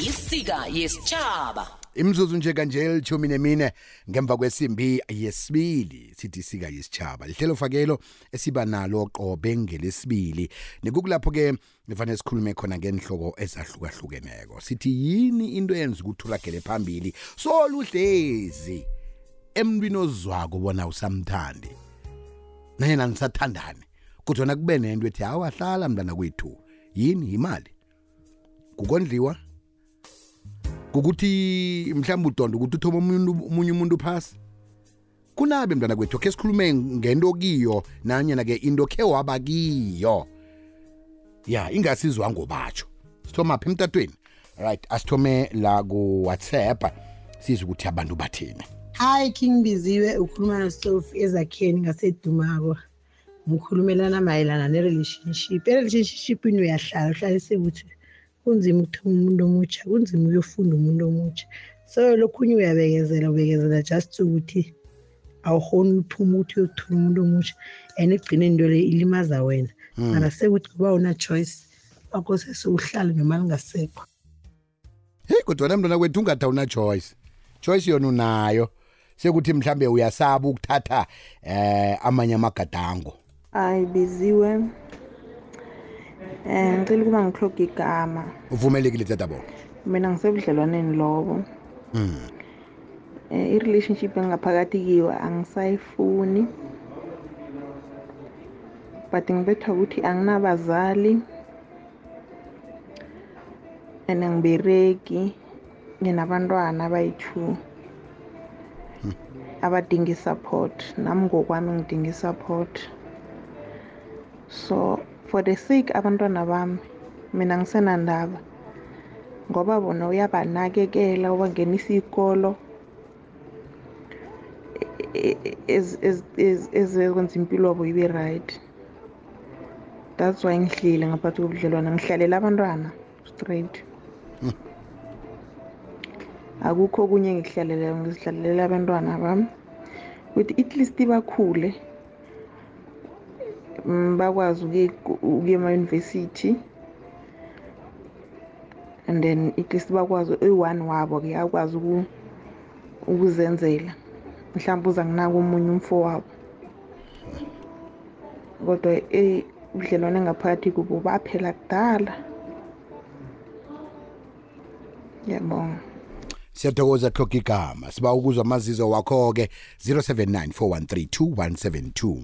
isika yesitshaba imzuzu nje kanje elithumi nemine ngemva kwesimbi yesibili sithi sika yisitshaba lihlelo fakelo esiba nalo qobe ngelesibili nikukulapho-ke nifanele sikhulume khona ngenhloko ezahlukahlukeneko sithi yini into yenza ukuthi ulagele phambili soluhlezi emntwini ozwako bona usamthandi naye nanisathandane kodwana kube nento ethi awahlala mntana kwethu yini imali kukondliwa ukuthi mhlawumbe udonda ukuthi uthoma umunye umuntu phasi kunabe mntwana kwethu khe sikhulume ngento kiyo nanyana ke into khe waba kiyo ya ingasizwa ngobatsho sithoma phi emtatweni right asithome la ku-whatsapp sizwe ukuthi abantu bathini hayi king biziwe ukhuluma nosofi ezakheni ngasedumako ngikhulumelana mayelana ne-relationship e-relationshipini uyahlala uhlalise ukuthi kunzima ukuthenga umuntu omutsha kunzima uyofunda umuntu omutsha so lokhunye uyabekezela ubekezela just ukuthi awukhoni uphuma ukuthi uyokuthola umuntu omutsha and ekugcine into le ilimaza wena hmm. mara sekuthi kuba una-choice akose siwuhlale noma lingasekho heyi kodwa na mntwana kwethu ungada una-choice choice yona unayo sekuthi mhlambe uyasaba ukuthatha eh amanye amagadango ayi biziwe um ngicela ukuba ngihloga igama uvumelekile tatabo mina ngisebudlelwaneni lobo um i-relationship engingaphakathi kiyo angisayifuni but ngibethwa ukuthi anginabazali and angibereki nginabantwana abayi-two hmm. abadinga i-support nami ngokwami ngidinga i-support so for the sake abantwana bami mina ngisenandaba ngoba bona uyabanakekela ubangenisa iy'kolo ezekwenza e, impilo yabo ibe right that's why ngihlile ngaphathi kobudlelwane ngihlalela abantwana straight hmm. akukho okunye engikuhlalelayo ngizihlalela abantwana bami with at least bakhule Mm, bakwazi ukuya emayunivesithi and then at least bakwazi eyi-one wabo-ke akwazi ukuzenzela mhlawumbe uza nginako omunye umfo wabo kodwa ubudlelwane engaphakathi kubo baphela kudala ngiyabonga siyathokoza hloka igama siba ukuzwa amazizo wakho ke 0794132172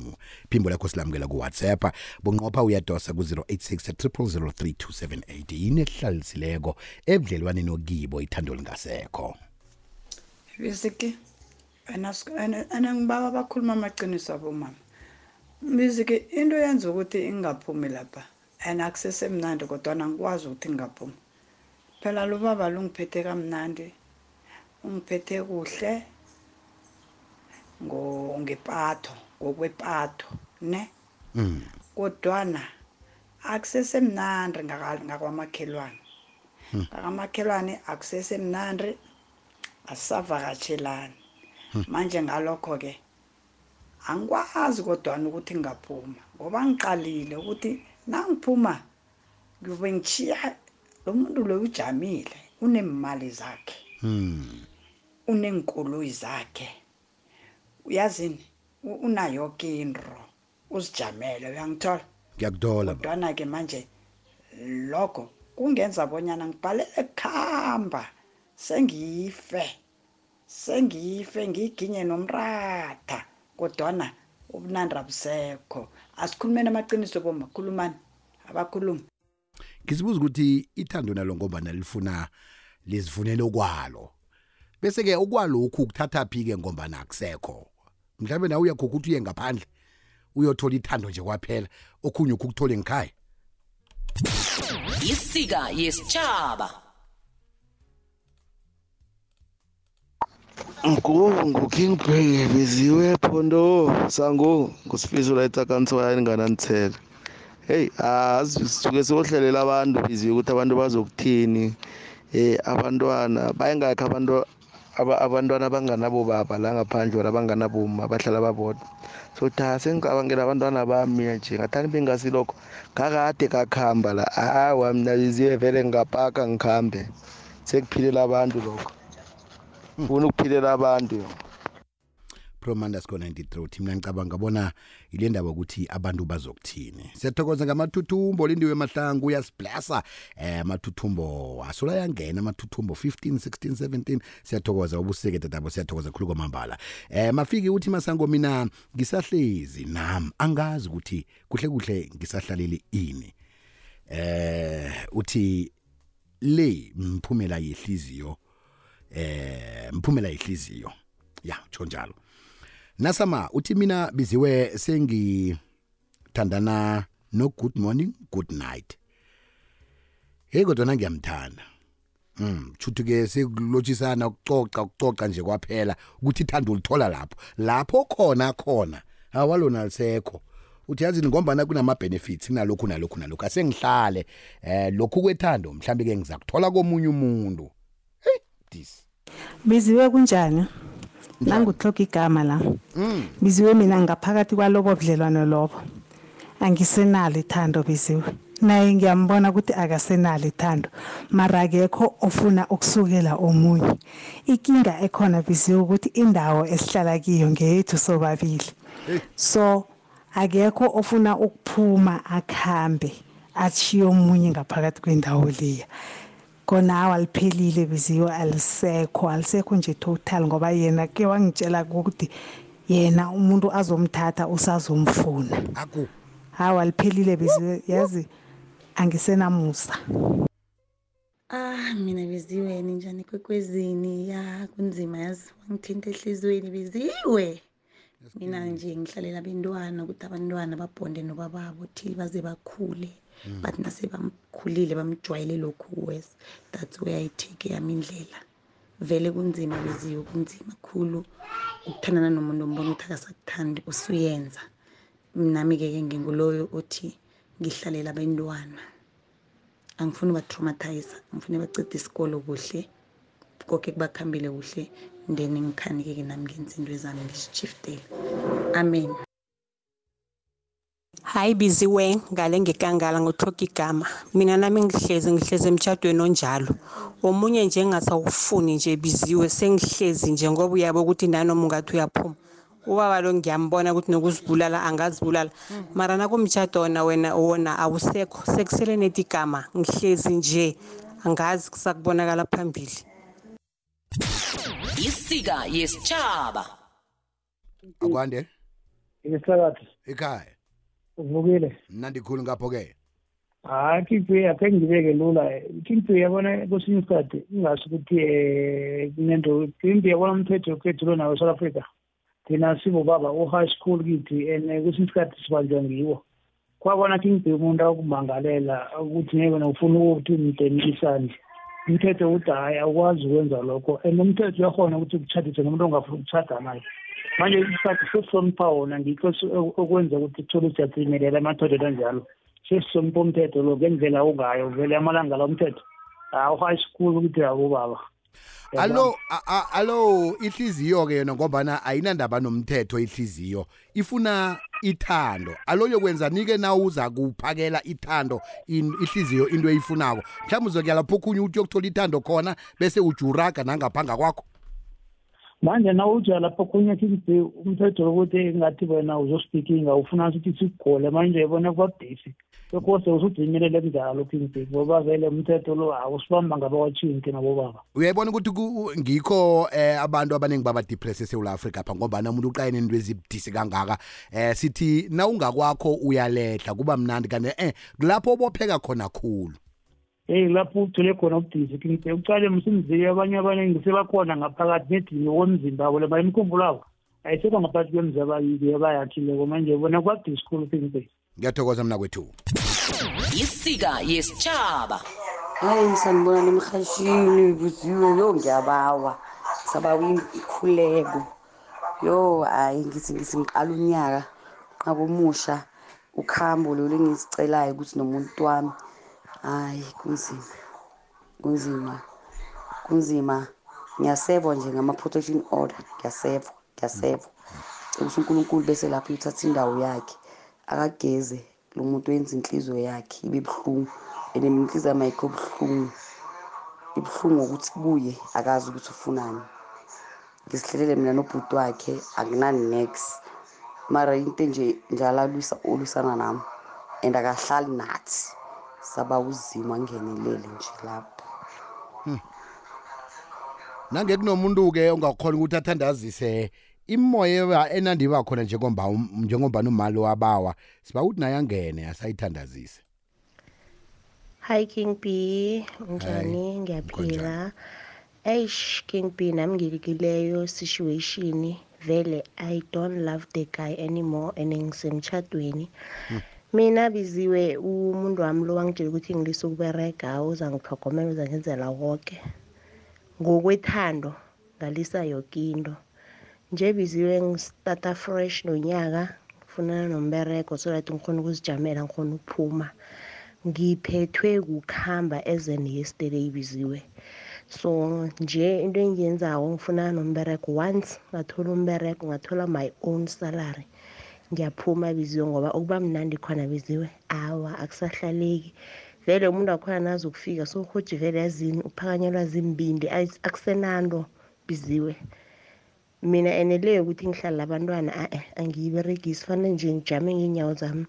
phimbo lakho silamukela ku WhatsApp bunqopha uyadosa ku 0863003278 yini ehlalisileko ebudlelwane nokibo ithando lingasekho Visiki anangibaba bakhuluma amaqiniso abo mama Visiki into yenza ukuthi ingaphumi lapha and akusesemnandi kodwa ngikwazi ukuthi ngingaphumi phela lo baba lungiphethe kamnandi ungiphethe kuhle ngepatho ngokwepatho ne mm. kodwana akusesemnandi ngakwamakhelwane mm. ngakamakhelwane akusesemnandi asisavakatshelani mm. manje ngalokho-ke angikwazi kodwana ukuthi ngingaphuma ngoba ngiqalile ukuthi nangiphuma ngiyobe ngishiya lo muntu loyo ujamile unemali zakhe uneenkoloyi zakhe uyazini unayoke into uzijamele uyangithola ngiyakuthola kodwana ke manje lokho kungenza bonyana ngibhalele kuhamba sengife sengife ngiginye nomratha kodwana ubunandi abusekho asikhulumeni amaqiniso boma khulumani abakhulumi ngisibuza ukuthi ithando nalo ngoba nalifuna lizifunele kwalo bese ke okwalokhu kuthatha phi ke ngomba nakusekho mhlawumbe nawe uyagoga uye ngaphandle uyothola ithando nje kwaphela okhunye ukukuthole ngikhaya isika yesitshaba Ngoku nguking pay biziwe phondo sango ngusifiso la itakanso yayingananthele hey asisuke sohlelela abantu biziwe ukuthi abantu bazokuthini eh abantwana bayengakho abantu abantwana abanganabo baba la ngaphandle or abanganaboma bahlala babodwa so ta sengicabangela abantwana bami nje ngathani bengasilokho ngakade kakuhamba la hawa mna biziwe vele ngingapaka ngikhambe sekuphilela abantu lokho funa ukuphilela abantu chrome_93 mina ngicabanga bona ile ndaba ukuthi abantu bazokuthini siyathokoza ngamathuthumbo lindiwe mahlangu uyasiblasa eh amathuthumbo asula yangena amathuthumbo 15 16 17 siyathokoza ubusike dadabo siyathokoza khulu kwamambala eh mafiki uthi masango mina ngisahlezi nami angazi ukuthi kuhle kuhle ngisahlaleli ini eh uthi le mphumela yehliziyo eh mphumela yehliziyo ya tsho njalo nasama uthi mina biziwe sengithandana no good morning good night hey kodwa ngiyamthanda Mm, chuthi ke sekulotshisana ukucoca ukucoca nje kwaphela ukuthi ithando ulithola lapho. Lapho khona khona awalona lisekho. Uthi yazi ngombana kunama benefits kunalokhu nalokhu nalokhu asengihlale eh lokhu kwethando mhlambi ke ngizakuthola komunye umuntu. Hey, this. Biziwe kunjani? nangithloga igama la mm. biziwe mina ngaphakathi kwalobo budlelwano lobo angisenalo ithando biziwe naye ngiyambona ukuthi akasenalo ithando mara akekho ofuna ukusukela omunye inkinga ekhona biziwe ukuthi indawo esihlala kiyo ngeyethu sobabili eh. so akekho ofuna ukuphuma akhambe achiye omunye ngaphakathi kwendawo leya konawo aliphelile biziwe alisekho alisekho nje total ngoba yena ke wangitshela ukuthi yena umuntu azomthatha usazomfuna aku hawa aliphelile biziwe yazi angisenamusa Ah mina biziwe ninjani kwekwezini ya kunzima yazi wangithinta ehlizweni biziwe mina nje ngihlalela abantwana ukuthi abantwana babhonde nobababo till baze bakhule Mm. but nasebamkhulile bamjwayele lokhu wes that's where i take yami indlela vele kunzima beziyo kunzima khulu ukuthandana nomuntu ombona ukuthi akasakuthandi usuyenza nami-ke ke nginguloyo othi ngihlalela abentwana angifuni ubatraumatiza ngifuna bacide isikolo kuhle konke kubakhambile kuhle then ngikhanike-ke nami ngenza into ezami ngizishiftele amen Hayi Biziwe ngale ngenkangala ngothoka igama. Mina nami ngihlezi ngihlezi emshadweni onjalo. Omunye nje engathi awufuni nje Biziwe sengihlezi nje ngoba uyabo ukuthi nanoma ungathi uyaphuma. Ubaba lo ngiyambona ukuthi nokuzibulala angazibulala mara nakumshado wona wena wona awusekho sekusele nethi igama ngihlezi nje angazi kusakubonakala phambili. Isika yesitshaba. Akwande. Inisakathi. Ekhaya. uvukile mnandi khulu ngapho-ke hayi kingpay akhe ngibeke lula kingpay yabona kwesinye isikhathi ingasho ukuthi um kunento kingpay yabona umthetho wekhethu lo nawe south africa thina sibobaba u-high school kithi and eh, kwesinye isikhathi sibanjwa ngiwo kwabona kingpay umuntu akumangalela ukuthi ngeke nofuna ukuthi mde nisandla umthetho uthi hhayi awukwazi ukwenza lokho and umthetho uyakhona ukuthi kuchadise nomuntu ongafuna ukuchada naye manje sesihlonipha wona ngikho okwenza ukuthi kuthole siyathilimelela amatholela njalo sesihlonipha umthetho lo ngendlela ungayo vele amalanga la umthetho awuhayi sikhulu ukuthi akubaba alo alo inhliziyo-ke yona ngombana ayinandaba nomthetho inhliziyo ifuna ithando alozokwenza nike na uza kuphakela ithando ihliziyo into eyifunako mhlawumbe uzokuyalapho okhunye uthi uyokuthola ithando khona bese ujuraga nangaphanga kwakho manje na uja lapho kunye sithi umthetho wokuthi ngathi wena uzosipikinga ufuna ukuthi sikugole manje yibona kwabhisi sekose usudimilele kunjalo kingdik ngoba vele umthetho lo awusibamba ngabakwatshinki nabobaba uyayibona ukuthi ngikho eh, abantu abaningi baba-depress esewula afrika pha ngombana umuntu uqayene into ezibudisi kangaka eh sithi na ungakwakho uyaledla kuba mnandi kanti eh kulapho obopheka khona khulu hey lapho uthole khona ubudisi kinte ucale msimziyo abanye abaningi sebakhona ngaphakathi nedini womzimba abo laba imikhumbulo abo ayisekho ngaphakathi kwemzi abayiki abayakhileko manje bona kwa-dischool thing base ngiyathokoza mna kwethu isika yesitshaba hayi sanibona nemhashini buziwe yo ngiyabawa sabawa ikhuleko yo hayi ngithi ngithi ngiqala unyaka qhaka omusha ukhambo lolu engisicelayo ukuthi nomuntu wami Hhayi, kunzima, kunzima, kunzima. Ngiyasevwa nje ngama-protection order, ngiyasevwa, ngiyasevwa. Cela ukuthi uNkulunkulu bese lapho uthatha indawo yakhe, akageze lo muntu wenza inhliziyo yakhe ibe buhlungu. And mina inhliziyo yami ayikho buhlungu, ibuhlungu ngokuthi kuye akazi ukuthi ufunani. Ngizihlelele mina nobhuti wakhe akunani-nex mara into enje njalo alwisa olwisana nami and akahlali nathi. saba uzima angeneleli nje lapho hmm. nange kunomuntu-ke ongakhona ukuthi athandazise imoya enandiba khona njengombani umali um, wabawa siba ukuthi naye angene asayithandazise hi king b njani ngiyaphila eish king b nami ngilikileyo situation vele i don't love the guy anymore and ngisemtshadweni hmm. Mina biziwe umuntu wami lo wangitshela ukuthi ngilise ukUberega uzangitlhogomela, uzangenzela koke. Ngokwethando ngalisa yoke into, nje biziwe ngi-starter fresh nonyaka ngifunana nomberego so that ngikghone ukuzijamela ngikghone ukuphuma. Ngiphethwe kukhamba as in yesterday biziwe so nje into engiyenzako ngifunana nomberego once ngathola umberego ngathola my own salary. ngiyaphuma biziwe ngoba ukuba mnandi khona biziwe awa akusahlaleki vele umuntu wakhona nazi ukufika so uhoji vele yazini uphakanyelwa zimbindi akusenanto biziwe mina ene le yokuthi ngihlale abantwana a-e angiyiberegisi fanele nje ngijame ngeenyawo zami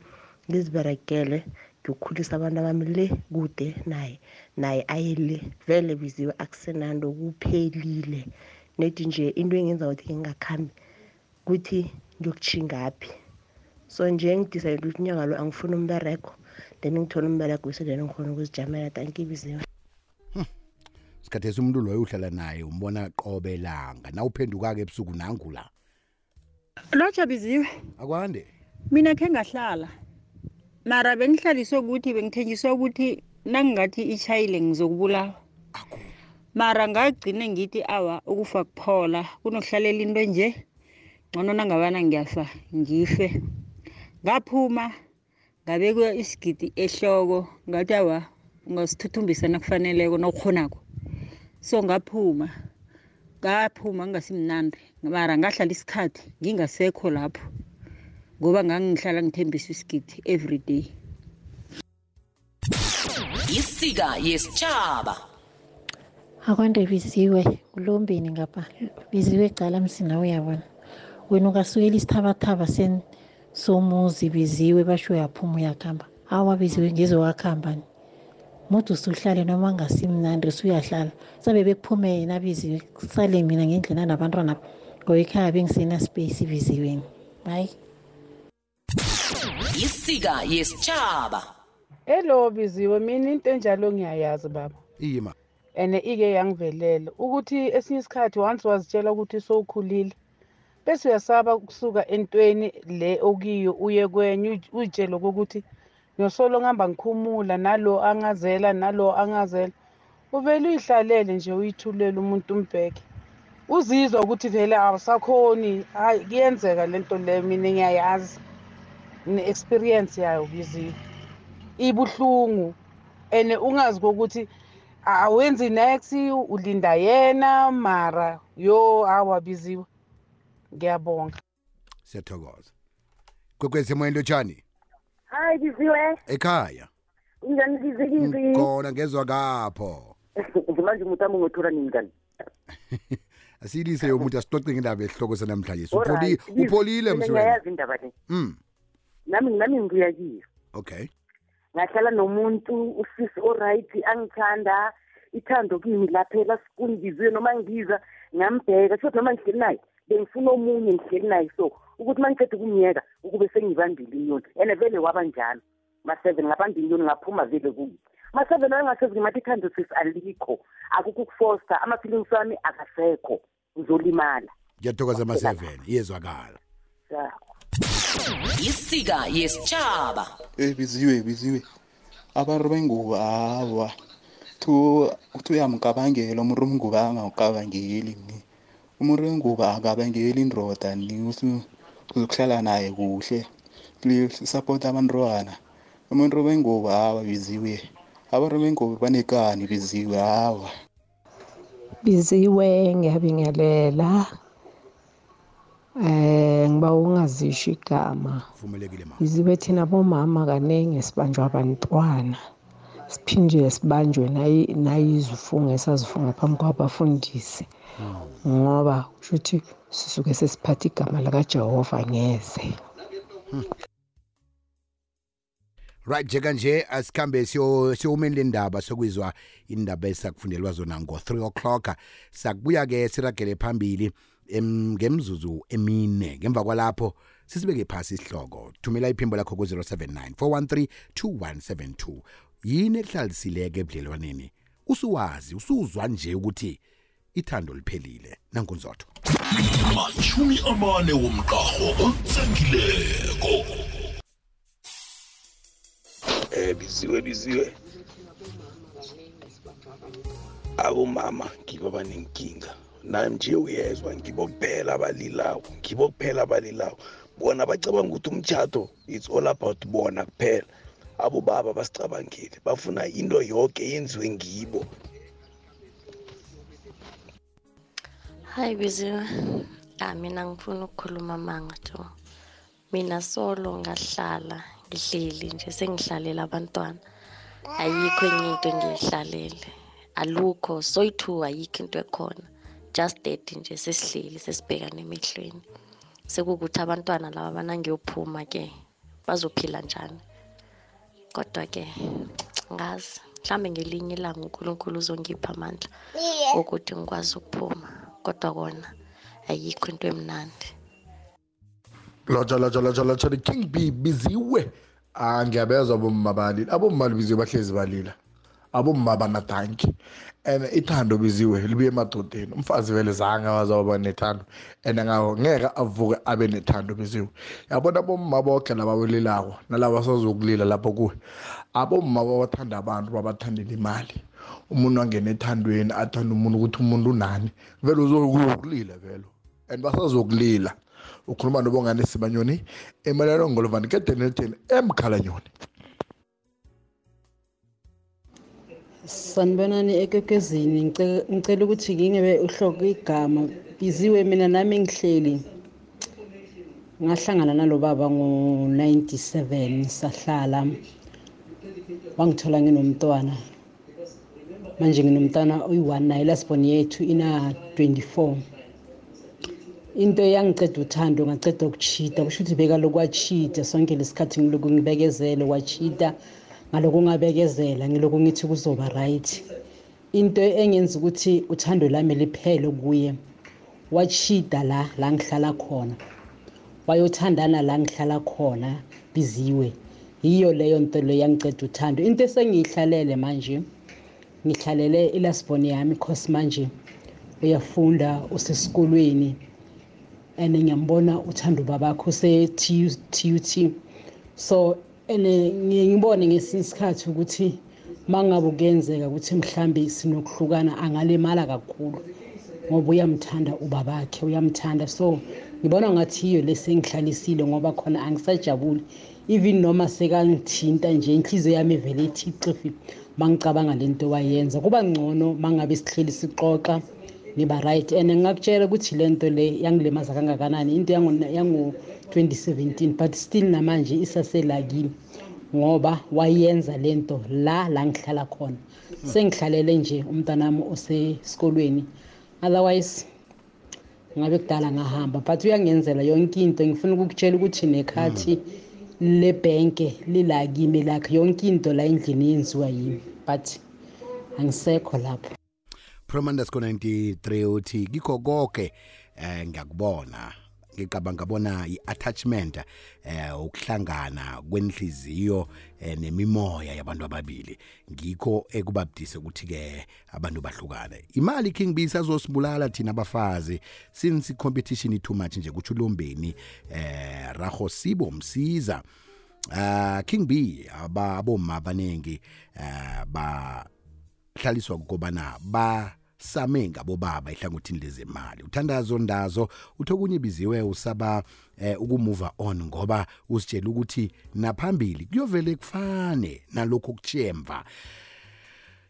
ngiziberegele ngiyokukhulisa abantu abami le kude naye naye aye le vele biziwe akusenanto kuphelile nedi nje into engenza ukuthi ngingakhambi kuthi ngiyokutshingaphi so nje ngidicide ukuthi unyaka lo angifuni umbereko then ngithole umbereko bese then ngikhona ukuzijamela tankibiziwe hmm. sikhathi esimntu loyo uhlala naye umbona qobe langa na uphenduka-ke ebusuku nangu la lotsha biziwe akwande mina khe ngahlala mara bengihlaliswe ukuthi bengithenjiswe ukuthi nangingathi itshayile ngizokubulawa mara ngagcine ngithi awa ukufa kuphola kunokuhlalela into nje ngcono nangabana ngiyafa ngife Ngaphuma ngabekwa isigidi ehloko ngathi awa ungasithuthukisa nakufaneleko nawukghonako. So ngaphuma, ngaphuma kungasimnandi mara ngahlala isikhathi ngingasekho lapho ngoba ngangihlala ngithembisa isigidi everyday. Isika yesitjhaba akwande Biziwe nguLombeni ngapha, Biziwe qala msina uyabona wena ukasukela isithabathaba somuzi biziwe basho uyaphuma uyakuhamba awa biziwe ngizowakuhambani mude usuhlale noma ngasimnandi usuyahlala sabe bekuphume yena biziwe kusale mina ngendlela nabantwana ngoba ekhaya bengisena-space biziweni bayi isika yesitshaba elo biziwe mina into enjalo ngiyayazi baba ima and ike yangivelele ukuthi esinye isikhathi once wazitshela ukuthi sowukhulile bese uyasaba ukusuka entweni le okuyo uye kwenye uyitshele kokuthi ngiyosolo ngihamba ngikhumula nalo angazela nalo angazela uvele uyihlalele nje uyithulele umuntu umbheke uzizwa ukuthi vele awusakhoni hayi kuyenzeka lento le mina ngiyayazi ne-experience yayo biziwe ibuhlungu and ungazi kokuthi awenzi next ulinda yena mara yo awabiziwe ngiyabonga siyathokoza kwekwezi emoyeni lotshani hayi biziwe ekhaya njani bizikizi khona ngezwa kapho manje umuntu ami ngothola nini kani asiyilise yomuntu asixoxe ngendaba esihloko sanamhlanje upholile mngiyayazi indaba le mm nami nami ngibuya kiyo okay ngahlala nomuntu usisi oright angithanda ithando kimi laphela sikungiziwe noma ngiza ngambheka sho noma ngihleli naye bengifuna omunye ngihleli naye so ukuthi uma ngiceda ukumyeka ukube sengibambile inyoni and vele waba njalo ma-seven ngabamba inyoni ngaphuma vele kuye ma-seven ayengasezi mathi ithando sis alikho akukho ukufosta amafilings ami akasekho uzolimala ngiyathokoza ama-seven iyezwakala isika yesitshaba eh biziwe biziwe abantu bengubo hawa kuthiwe uyamgabangela umuntu umngubo angawucabangeli mini umuntu wengubo akabangeli indoda uzokuhlala naye kuhle please support abantwana umuntu bengubo hawa biziwe abantu bengubo banekani biziwe hawa biziwe ngiyabingelela eh ngiba ungazisho igama biziwe thina bomama kaningi sibanjwa abantwana siphinde sibanjwe nayizifungo esazifunga phambi kwabafundisi na ngoba kusho ukuthi sisuke sesiphatha igama lakaJehova ngeze right njeka nje asikhambe siyowumeni le ndaba sokuyizwa indaba esakufundelwa zona ngo-3 o'clock sakubuya-ke siragele phambili ngemzuzu emine ngemva kwalapho sisibeke phasi isihloko thumela iphimbo lakho ku-079 413 2172 yini ehlalisileke ebudlelwaneni usuwazi usuzwa nje ukuthi ithando liphelile nangunzotho mashumi amane womqarho otsengileko eh biziwe biziwe abomama ngibo banenkinga nami nje uyezwa ngibo kuphela abalilawo ngibo kuphela abalilawo bona bacabanga ukuthi umtshato it's all about bona kuphela abo baba basicabangile bafuna into yonke yenziwe ngibo Hayi Biziwe, ah mina angifuni ukukhuluma amanga tu. Mina solo ngahlala ngihleli nje sengihlalela abantwana. Ayikho enye into engiyihlalele. Alukho soyi two ayikho into ekhona. Just that nje sesihleli sesibhekana emehlweni. Sekukuthi abantwana laba banangiyophuma ke bazophila njani. Kodwa ke ngazi mhlambe ngelinye ilanga uNkulunkulu uzongipha amandla ukuthi ngikwazi ukuphuma. kodwa kona ayikho into emnandi lotsha lotsha lotsha lotsha king b biziwe ah ngiyabezwa abomma balila abomma libiziwe bahlezi balila abomma abanadanki and ithando biziwe libuye emadodeni umfazi vele zange wazawuba nethando and ngeke avuke abe nethando biziwe yabona abomma boke laba welilako nalaba sazokulila lapho kuwe abomma babathanda abantu babathandela imali umuntu angena ethandweni athanda umuntu ukuthi umuntu unani vele uzokulile velo and basazokulila ukhuluma nobongane sibanyoni emalelo ngolovani kedenelten emkhalanyoni sanibonani ekekezini ngicela ukuthi ngingebe uhloko igama biziwe mina nami ngihleli ngahlangana nalo baba ngo-97 sahlala wangithola nginomntwana manje nginomntana oyi-1 naye lasibhoni yethu ina-24 into eyangiceda uthando ngaceda ukuchita kusho ukuthi bekaloku wachita sonke lesikhathi ngiloku ngibekezele wachita ngaloku ngabekezela ngiloku ngithi kuzoba right into engenza ukuthi uthando lami liphele kuye wachita la la ngihlala khona wayothandana la ngihlala khona biziwe yiyo leyo nto leyo yangiceda uthando into esengiyihlalele manje ngihlalele ilasibhoni yami cause manje uyafunda usesikolweni and ngiyambona uthanda ubabakho se-tut so and ngiye ngibone ngesinye isikhathi ukuthi uma ngabe kuyenzeka ukuthi mhlambe sinokuhlukana angalimala kakhulu ngoba uyamthanda ubabakhe uyamthanda so ngibona ngathi yiyo lesengihlalisile ngoba khona angisajabuli even noma sekangithinta nje inhliziyo yami vele ithi ixifile mangicabanga lento wayenza kuba ngcono mangabe sihleli sixoxa niba right and ngingakutshela ukuthi lento le yangilimaza kangakanani into yango-2017 but still namanje isaselakini ngoba wayenza lento la la ngihlala khona sengihlalele nje umntanami osesikolweni otherwise ngabe kudala ngahamba but uyangenzela yonke into ngifuna ukukutshela ukuthi nekhathi mm -hmm. lebhenke lilakimi lakhe yonke into la endlini yenziwa yimi but angisekho lapho promandas 93 uthi kikho koke um ngiyakubona ngicabanga bona iattachment eh ukuhlangana kwenhliziyo eh, nemimoya yabantu ababili ngikho ekubabudise ukuthi ke abantu bahlukane imali king bisa zosibulala thina abafazi since competition i too much nje kuthi ulombeni eh raho sibo msiza uh king b ababoma abaningi uh eh, ba hlaliswa ukubana ba same ngabobaba ehlangothini lezemali uthandazo ndazo uthe okunye ibiziwe usaba eh, ukumuva on ngoba usitshela ukuthi naphambili kuyovele kufane nalokho kuchemva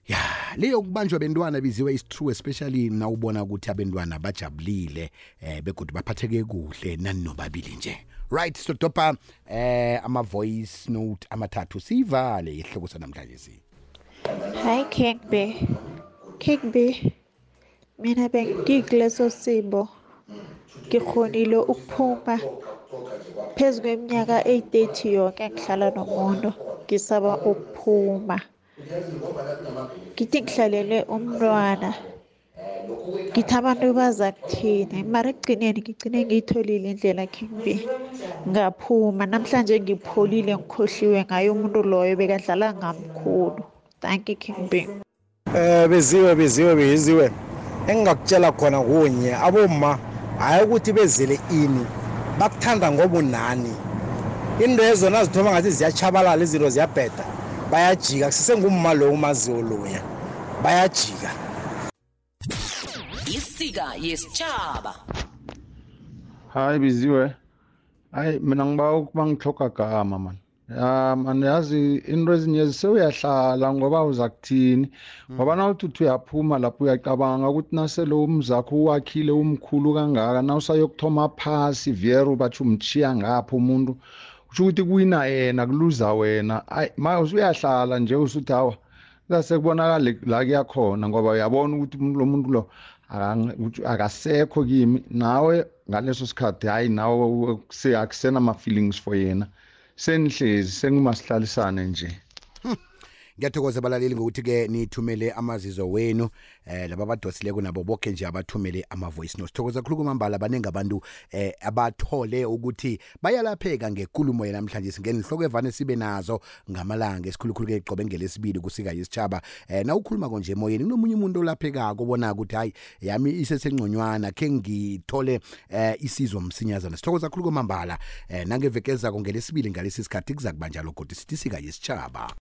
ya leyo kubanjwa bentwana biziwe is true especially na ubona ukuthi abentwana bajabulile eh, begodwa baphatheke kuhle naninobabili nje right sodobha eh, ama-voice note amathathu siyivale ihloko sanamhlanje si hi cake b cake b Mina bengiklesosibo ngikhonile ukuphuma phezu kweminyaka eyi-thirty yonke ngihlala nomuntu ngisaba ukuphuma. Ngithi ngihlalelwe umntwana, ngithi abantu baza kuthini mara ekugcineni ngigcine ngiyitholile indlela khengbi ngaphuma. Namhlanje ngipholile ngikhohliwe ngaye umuntu loyo bekadlala ngamkhulu. Dankie khengbi. Eh, Biziwe, Biziwe, Biziwe. engingakutshela khona kunye aboma hhayi ukuthi bezele ini bakuthanda ngobunani into ezo nazithoma ngathi ziyatshabalala izinto ziyabheda bayajika kusesengumma lo umaziyo loya bayajika isika yesitshaba hayi biziwe hayi mina ngiba ukuba ngihloga gama mani um andiyazi into ezinye sewuyahlala ngoba uza kuthini hmm. ngoba mm. nawuthi uthi uyaphuma lapho uyacabanga ukuthi nasele umzakho uwakhile umkhulu kangaka na usayokuthoma phasi vero batsho umtshiya ngapho umuntu kusho ukuthi kuwina yena kuluza wena ayi ma usuyahlala nje usuthi hawa kuzasekubonakale la kuyakhona ngoba uyabona ukuthi lo muntu lo akasekho kimi nawe ngaleso sikhathi hhayi nawe akusenama-feelings for yena senihlezi sengumasihlalisane nje ngiyathokoza abalaleli ngokuthi-ke nithumele amazizo wenu eh laba abadosileko nabo bokhe nje abathumele ama-voice notes thokoza khulu kumambala baningi abantu eh abathole ukuthi bayalapheka ngekulumo yanamhlanje singeninhloko evane sibe nazo ngamalanga esikhulukhulu-ke qobe ngelesibili kusika yesitshaba eh na ukhuluma-ko nje emoyeni kunomunye umuntu olaphekako obona ukuthi hayi yami isesengconywana khe ngithole eh isizo msinyazana sithokoza khulu kumambala eh nangevekezako ngelesibili ngalesi sikhathi kuza kuba njalo godi sithi sika yesitshaba